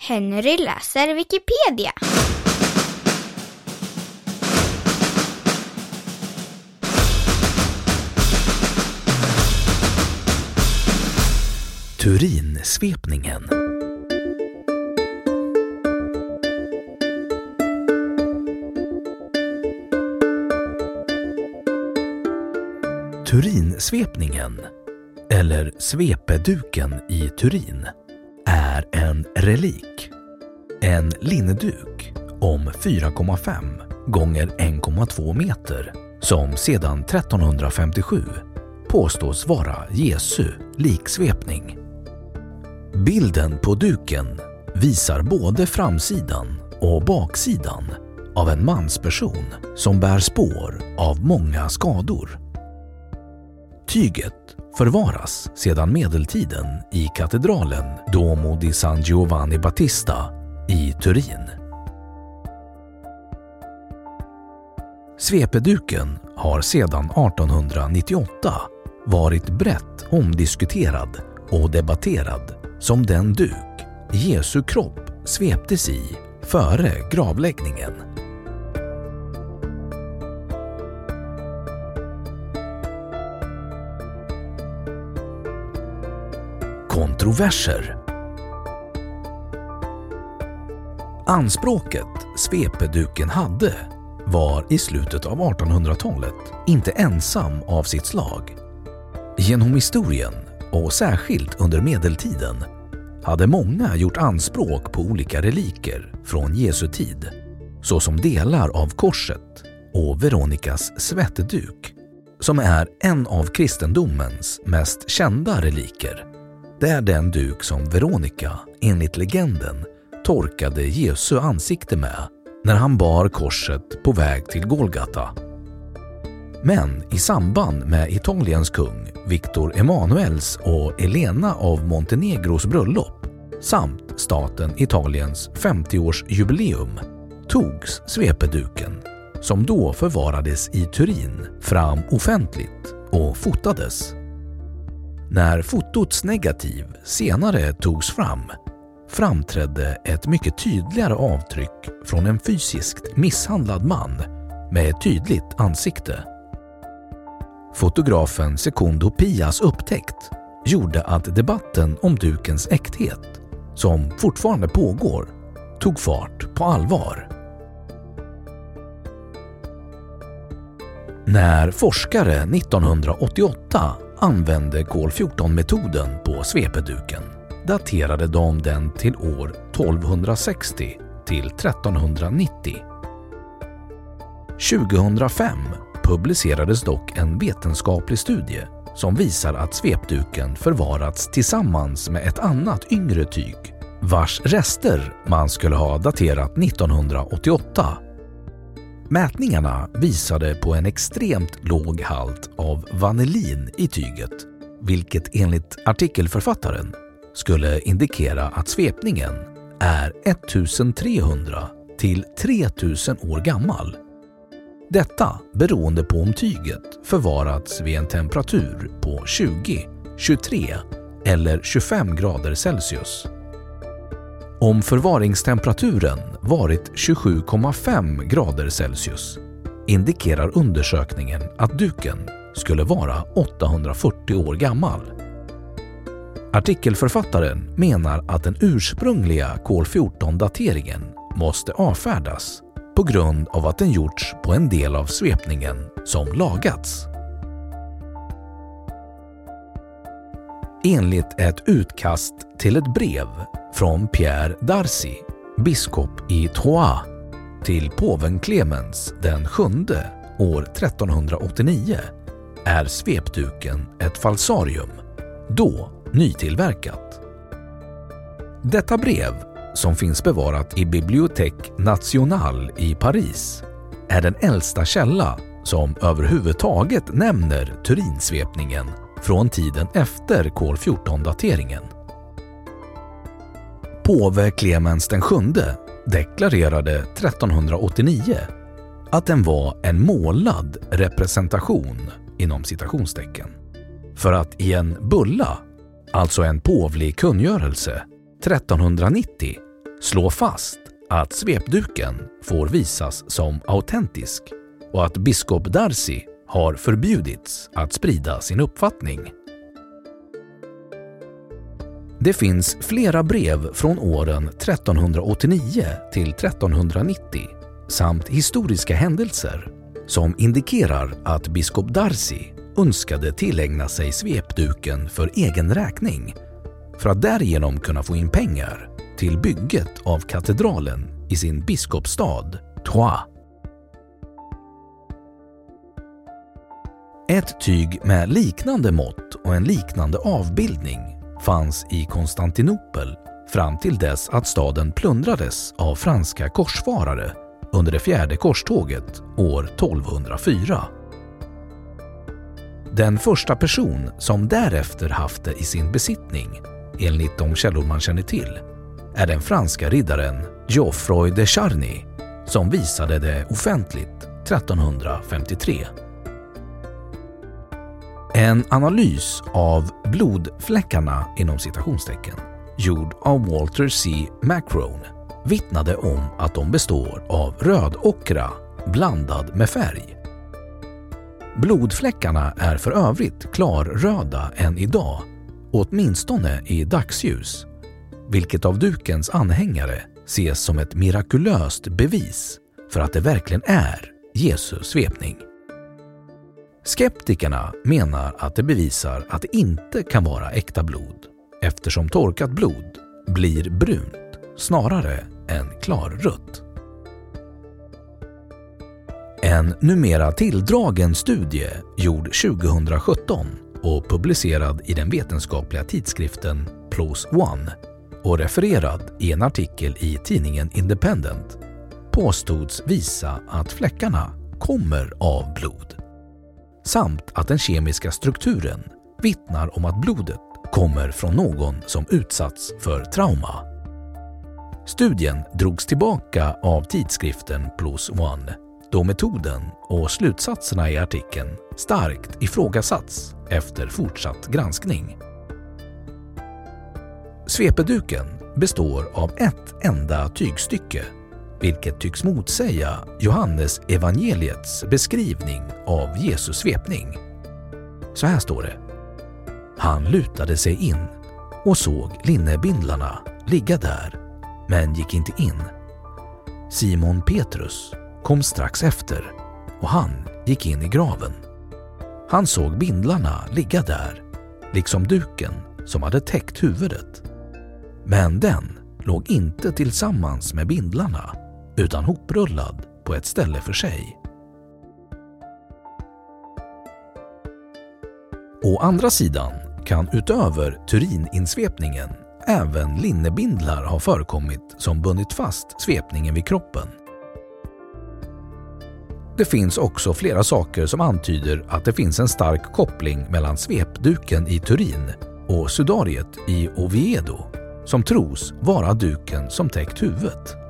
Henry läser Wikipedia. Turinsvepningen Turinsvepningen, eller svepeduken i Turin, är en relik. En linneduk om 4,5 gånger 1,2 meter som sedan 1357 påstås vara Jesu liksvepning. Bilden på duken visar både framsidan och baksidan av en mansperson som bär spår av många skador. Tyget förvaras sedan medeltiden i katedralen Domo di San Giovanni Battista i Turin. Svepeduken har sedan 1898 varit brett omdiskuterad och debatterad som den duk Jesu kropp sveptes i före gravläggningen. Kontroverser Anspråket svepeduken hade var i slutet av 1800-talet inte ensam av sitt slag. Genom historien, och särskilt under medeltiden, hade många gjort anspråk på olika reliker från Jesu tid, såsom delar av korset och Veronikas svettduk, som är en av kristendomens mest kända reliker. Det är den duk som Veronica enligt legenden, torkade Jesu ansikte med när han bar korset på väg till Golgata. Men i samband med Italiens kung Victor Emanuels och Elena av Montenegros bröllop samt staten Italiens 50-årsjubileum togs svepeduken, som då förvarades i Turin, fram offentligt och fotades. När fotots negativ senare togs fram framträdde ett mycket tydligare avtryck från en fysiskt misshandlad man med ett tydligt ansikte. Fotografen Secundo Pias upptäckt gjorde att debatten om dukens äkthet, som fortfarande pågår, tog fart på allvar. När forskare 1988 använde kol-14-metoden på svepeduken daterade de den till år 1260 till 1390. 2005 publicerades dock en vetenskaplig studie som visar att svepduken förvarats tillsammans med ett annat yngre tyg vars rester man skulle ha daterat 1988. Mätningarna visade på en extremt låg halt av vanillin i tyget, vilket enligt artikelförfattaren skulle indikera att svepningen är 1300 till 3000 år gammal. Detta beroende på om tyget förvarats vid en temperatur på 20, 23 eller 25 grader Celsius. Om förvaringstemperaturen varit 27,5 grader Celsius indikerar undersökningen att duken skulle vara 840 år gammal. Artikelförfattaren menar att den ursprungliga kol-14-dateringen måste avfärdas på grund av att den gjorts på en del av svepningen som lagats. Enligt ett utkast till ett brev från Pierre Darcy, biskop i Troyes, till påven Clemens den sjunde år 1389 är svepduken ett falsarium, då nytillverkat. Detta brev, som finns bevarat i Bibliothèque Nationale i Paris, är den äldsta källa som överhuvudtaget nämner Turinsvepningen från tiden efter kol 14-dateringen. Påve Clemens VII deklarerade 1389 att den var en målad representation inom citationstecken. För att i en bulla, alltså en påvlig kungörelse, 1390 slå fast att svepduken får visas som autentisk och att biskop Darcy har förbjudits att sprida sin uppfattning. Det finns flera brev från åren 1389 till 1390 samt historiska händelser som indikerar att biskop Darcy önskade tillägna sig svepduken för egen räkning för att därigenom kunna få in pengar till bygget av katedralen i sin biskopsstad Troyes. Ett tyg med liknande mått och en liknande avbildning fanns i Konstantinopel fram till dess att staden plundrades av franska korsfarare under det fjärde korståget år 1204. Den första person som därefter haft det i sin besittning, enligt de källor man känner till, är den franska riddaren Geoffroy de Charny som visade det offentligt 1353. En analys av blodfläckarna inom citationstecken gjord av Walter C. Macrone vittnade om att de består av rödockra blandad med färg. Blodfläckarna är för övrigt klarröda än idag, åtminstone i dagsljus, vilket av dukens anhängare ses som ett mirakulöst bevis för att det verkligen är Jesu svepning. Skeptikerna menar att det bevisar att det inte kan vara äkta blod eftersom torkat blod blir brunt snarare än klarrött. En numera tilldragen studie gjord 2017 och publicerad i den vetenskapliga tidskriften PLOS ONE och refererad i en artikel i tidningen Independent påstods visa att fläckarna kommer av blod samt att den kemiska strukturen vittnar om att blodet kommer från någon som utsatts för trauma. Studien drogs tillbaka av tidskriften Plus One då metoden och slutsatserna i artikeln starkt ifrågasatts efter fortsatt granskning. Svepeduken består av ett enda tygstycke vilket tycks motsäga Johannes evangeliets beskrivning av Jesus svepning. Så här står det. Han lutade sig in och såg linnebindlarna ligga där, men gick inte in. Simon Petrus kom strax efter och han gick in i graven. Han såg bindlarna ligga där, liksom duken som hade täckt huvudet. Men den låg inte tillsammans med bindlarna utan hoprullad på ett ställe för sig. Å andra sidan kan utöver Turininsvepningen även linnebindlar ha förekommit som bundit fast svepningen vid kroppen. Det finns också flera saker som antyder att det finns en stark koppling mellan svepduken i Turin och sudariet i Oviedo som tros vara duken som täckt huvudet.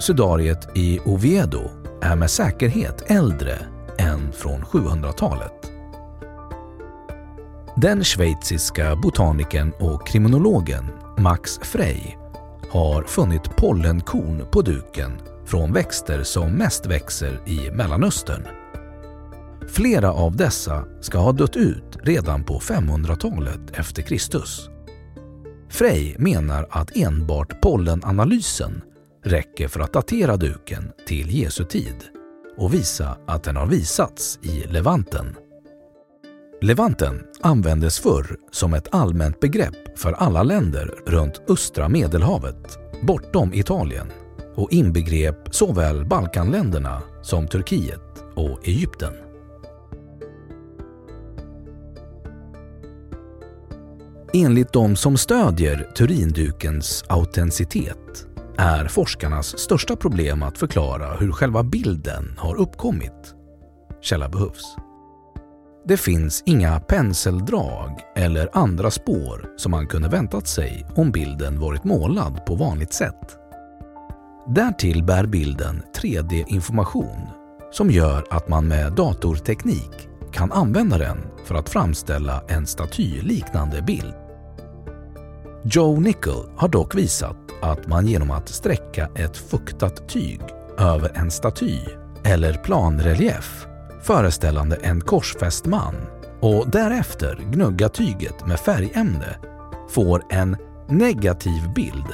Sudariet i Oviedo är med säkerhet äldre än från 700-talet. Den schweiziska botanikern och kriminologen Max Frey har funnit pollenkorn på duken från växter som mest växer i Mellanöstern. Flera av dessa ska ha dött ut redan på 500-talet efter Kristus. Frey menar att enbart pollenanalysen räcker för att datera duken till Jesu tid och visa att den har visats i Levanten. Levanten användes förr som ett allmänt begrepp för alla länder runt östra Medelhavet, bortom Italien och inbegrep såväl Balkanländerna som Turkiet och Egypten. Enligt de som stödjer Turindukens autenticitet är forskarnas största problem att förklara hur själva bilden har uppkommit. Källa behövs. Det finns inga penseldrag eller andra spår som man kunde väntat sig om bilden varit målad på vanligt sätt. Därtill bär bilden 3D-information som gör att man med datorteknik kan använda den för att framställa en statyliknande bild. Joe Nickel har dock visat att man genom att sträcka ett fuktat tyg över en staty eller planrelief föreställande en korsfäst man och därefter gnugga tyget med färgämne får en negativ bild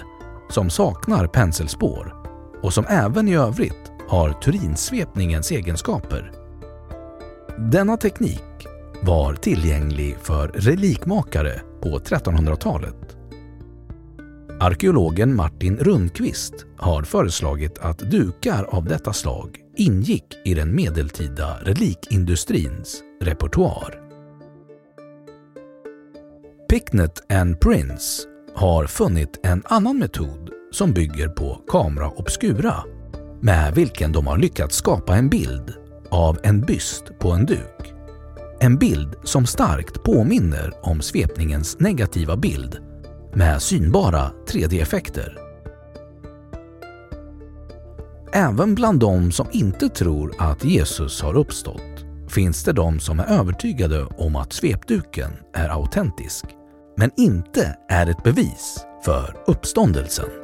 som saknar penselspår och som även i övrigt har Turinsvepningens egenskaper. Denna teknik var tillgänglig för relikmakare på 1300-talet. Arkeologen Martin Rundqvist har föreslagit att dukar av detta slag ingick i den medeltida relikindustrins repertoar. Picknett and Prince har funnit en annan metod som bygger på kamera obscura med vilken de har lyckats skapa en bild av en byst på en duk. En bild som starkt påminner om svepningens negativa bild med synbara 3D-effekter. Även bland de som inte tror att Jesus har uppstått finns det de som är övertygade om att svepduken är autentisk, men inte är ett bevis för uppståndelsen.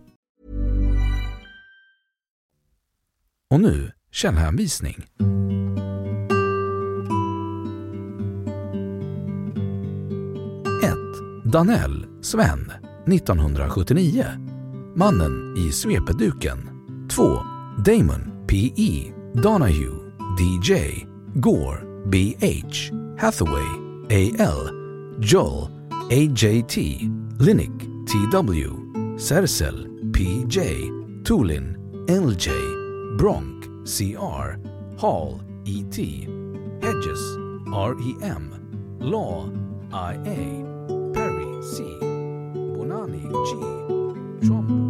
Och nu källhänvisning. Danell, Sven, 1979. Mannen i svepeduken. 2. Damon, P.E. Donahue, DJ, Gore, BH, Hathaway, AL, Joel, AJT, Linick, TW, Sersel, PJ, Tulin, LJ, Bronk, CR, Hall, ET, Hedges, REM, Law, IA, Perry, C, Bonani, G, Trump,